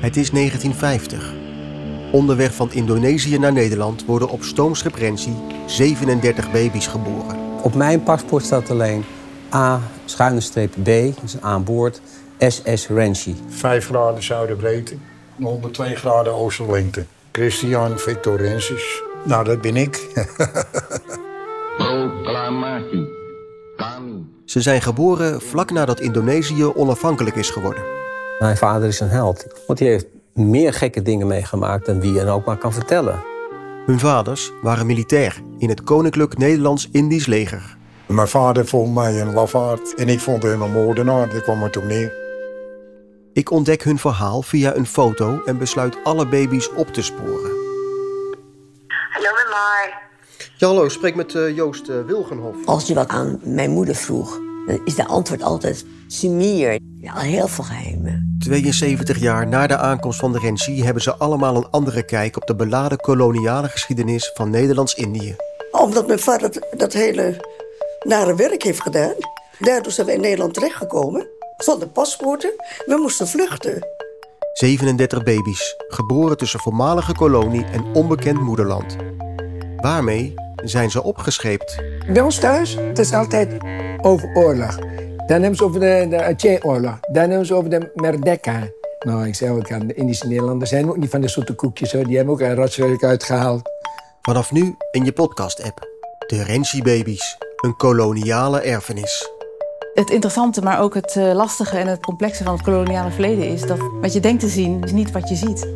Het is 1950. Onderweg van Indonesië naar Nederland worden op stoomschip Rensi 37 baby's geboren. Op mijn paspoort staat alleen A, schuine streep B, dus aan boord, SS Renchi. 5 graden zuidenbreedte, 102 graden oosterlengte. Christian Victorensis. Nou, dat ben ik. Proclamatie. Kami. Ze zijn geboren vlak nadat Indonesië onafhankelijk is geworden. Mijn vader is een held, want hij heeft meer gekke dingen meegemaakt dan wie en ook maar kan vertellen. Hun vaders waren militair in het Koninklijk Nederlands-Indisch leger. Mijn vader vond mij een lafaard en ik vond hem een moordenaar. Daar kwam het op neer. Ik ontdek hun verhaal via een foto en besluit alle baby's op te sporen. Hallo met Mar. Ja, hallo, spreek met eh, Joost uh, Wilgenhof. Als je wat aan mijn moeder vroeg, dan is de antwoord altijd Simier. Ja, heel veel geheimen. 72 jaar na de aankomst van de Rensi hebben ze allemaal een andere kijk op de beladen koloniale geschiedenis van Nederlands-Indië. Omdat mijn vader dat, dat hele nare werk heeft gedaan. Daardoor zijn we in Nederland terechtgekomen. Zonder paspoorten. We moesten vluchten. 37 baby's, geboren tussen voormalige kolonie en onbekend moederland. Waarmee zijn ze opgescheept? Bij ons thuis, het is altijd over oorlog. Dan hebben ze over de, de Aceh-oorlog. Dan hebben ze over de Merdeka. Nou, ik zeg ook aan de Indische Nederlanders zijn ook niet van de zoete koekjes hoor. Die hebben ook een rotswerk uitgehaald. Vanaf nu in je podcast-app. De Rensi Baby's, een koloniale erfenis. Het interessante, maar ook het eh, lastige en het complexe van het koloniale verleden is dat wat je denkt te zien, is niet wat je ziet.